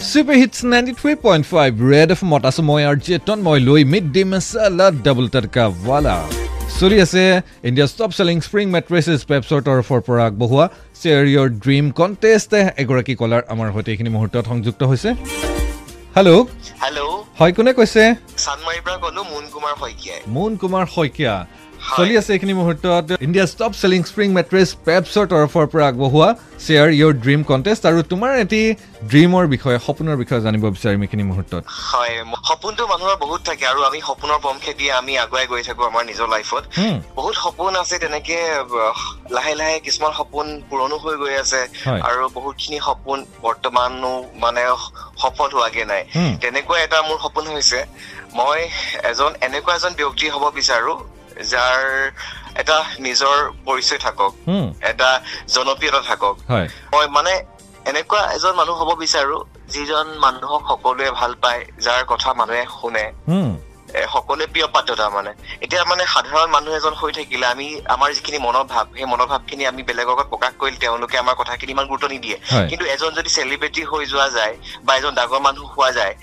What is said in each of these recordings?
Super hits ninety three point five red FM মত আছোঁ মই আৰু জেতন মই লৈ mid day masala double tadka wala চলি আছে India's top selling spring mattresses পেপছৰ তৰফৰ পৰা আগবঢ়োৱা শ্বেয়াৰ ইয়ৰ ড্ৰিম কণ্টেষ্ট এগৰাকী কলাৰ আমাৰ সৈতে এইখিনি মুহূৰ্তত সংযুক্ত হৈছে হেল্ল' হেল্ল' হয় কোনে কৈছে চানমাৰীৰ পৰা ক'লো মুন কুমাৰ শইকীয়াই মুন কুমাৰ শইকীয়া চলি আছে এইখিনি মুহূৰ্তত India's top selling spring mattress পেপছৰ তৰফৰ পৰা আগবঢ়োৱা শ্বেয়াৰ ইয়ৰ ড্ৰিম কণ্টেষ্ট আৰু তোমাৰ এটি ড্ৰিমৰ বিষয়ে সপোনৰ বিষয়ে জানিব বিচাৰিম এইখিনি মুহূৰ্তত। হয় সপোনটো মানুহৰ বহুত থাকে আৰু আমি সপোনৰ পমখে দিয়ে আমি আগুৱাই গৈ থাকো আমাৰ নিজৰ লাইফত বহুত সপোন আছে তেনেকে লাহে লাহে কিছুমান সপোন পূৰণো হৈ গৈ আছে। আৰু বহুতখিনি সপোন বৰ্তমানো মানে সফল হোৱাগে নাই। তেনেকুৱা এটা মোৰ সপোন হৈছে। মই এজন এনেকুৱা এজন ব্যক্তি হ'ব বিচাৰো যাৰ এটা নিজৰ পৰিচয় থাকক এটা জনপ্ৰিয়তা থাকক। হয়। মই মানে এনেকুৱা এজন মানুহ হ'ব বিচাৰো যিজন মানুহক সকলোৱে ভাল পায় যাৰ কথা মানুহে শুনে। সকলোৱে প্ৰিয় পাত্ৰ তাৰমানে এতিয়া মানে সাধাৰণ মানুহ এজন হৈ থাকিলে আমি আমাৰ যিখিনি মনোভাৱ সেই মনোভাৱ খিনি আমি বেলেগৰ আগত প্ৰকাশ কৰিলে তেওঁলোকে আমাৰ কথাখিনি ইমান গুৰুত্ব নিদিয়ে। কিন্তু এজন যদি চেলিব্ৰিটি হৈ যোৱা যায় বা এজন ডাঙৰ মানুহ হোৱা যায়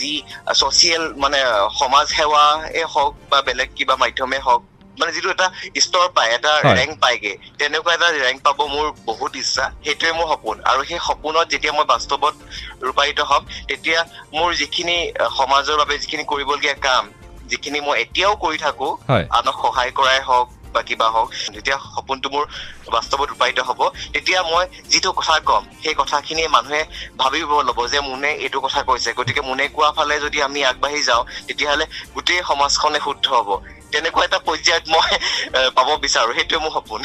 যি ছচিয়েল মানে সমাজ সেৱাই হওক বা বেলেগ কিবা মাধ্যমে হওক মানে যিটো এটা স্তৰ পায় এটা। ৰেংক পায়গে তেনেকুৱা এটা ৰেংক পাব মোৰ বহুত ইচ্ছা সেইটোৱে মোৰ সপোন। আৰু সেই সপোনত যেতিয়া মই বাস্তৱত ৰূপায়িত হ'ম তেতিয়া মোৰ যিখিনি সমাজৰ বাবে যিখিনি কৰিবলগীয়া কাম যিখিনি মই এতিয়াও কৰি থাকো আনক সহায় কৰাই হওক বা কিবা হওক যেতিয়া সপোনটো মোৰ বাস্তৱত ৰূপায়িত হ'ব তেতিয়া মই যিটো কথা ক'ম সেই কথাখিনি মানুহে ভাবিব ল'ব যে মোনে এইটো কথা কৈছে। গতিকে মোনে কোৱা ফালে যদি আমি আগবাঢ়ি যাওঁ তেতিয়াহ'লে গোটেই সমাজখনে শুদ্ধ হ'ব। তেনেকুৱা এটা পৰ্যায়ত মই পাব বিচাৰো সেইটোৱে মোৰ সপোন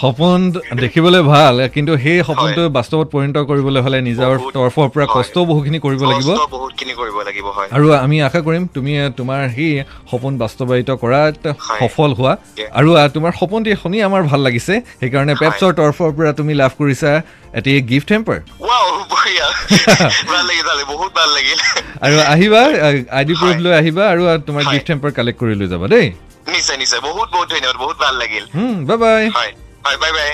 সপোন দেখিবলৈ ভাল কিন্তু সেই সপোনটো বাস্তৱত পৰিণত কৰিবলৈ হ'লে নিজৰ তৰফৰ পৰা। কষ্টও বহুখিনি কৰিব লাগিব বহুতখিনি কৰিব লাগিব হয় আৰু আমি আশা কৰিম তুমি তোমাৰ সেই সপোন বাস্তৱায়িত কৰাত। সফল হোৱা. আৰু তোমাৰ সপোনটি শুনি আমাৰ ভাল লাগিছে সেইকাৰণে। পেপছৰ তৰফৰ পৰা তুমি লাভ কৰিছা এটি গিফ্ট হেম্পাৰ আৰু আহিবা আই ডি প্ৰুফ। লৈ আহিবা আৰু তোমাৰ। গিফ্ট হেম্পাৰ কালেক্ট কৰি লৈ যাবা দেই। নিশ্চয় নিশ্চয় বহুত বহুত ধন্যবাদ বহুত ভাল লাগিল। বাই বাই বাই বাই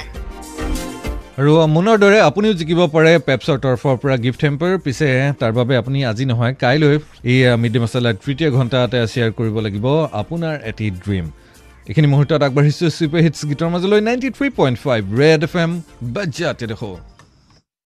আৰু মোনৰ দৰে আপুনিও জিকিব পাৰে পেপছৰ তৰফৰ পৰা গিফ্ট হেম্পাৰ পিছে তাৰ বাবে আপুনি আজি নহয় কাইলৈ এই মিড ডে মছলাৰ তৃতীয় ঘণ্টাতে শ্বেয়াৰ কৰিব লাগিব আপোনাৰ এটি ড্ৰিম এইখিনি মুহূৰ্তত আগবাঢ়িছোঁ ছুপাৰ হিটছ গীতৰ মাজলৈ ninety three point five red F M বাজ্যাতে দেখোঁ।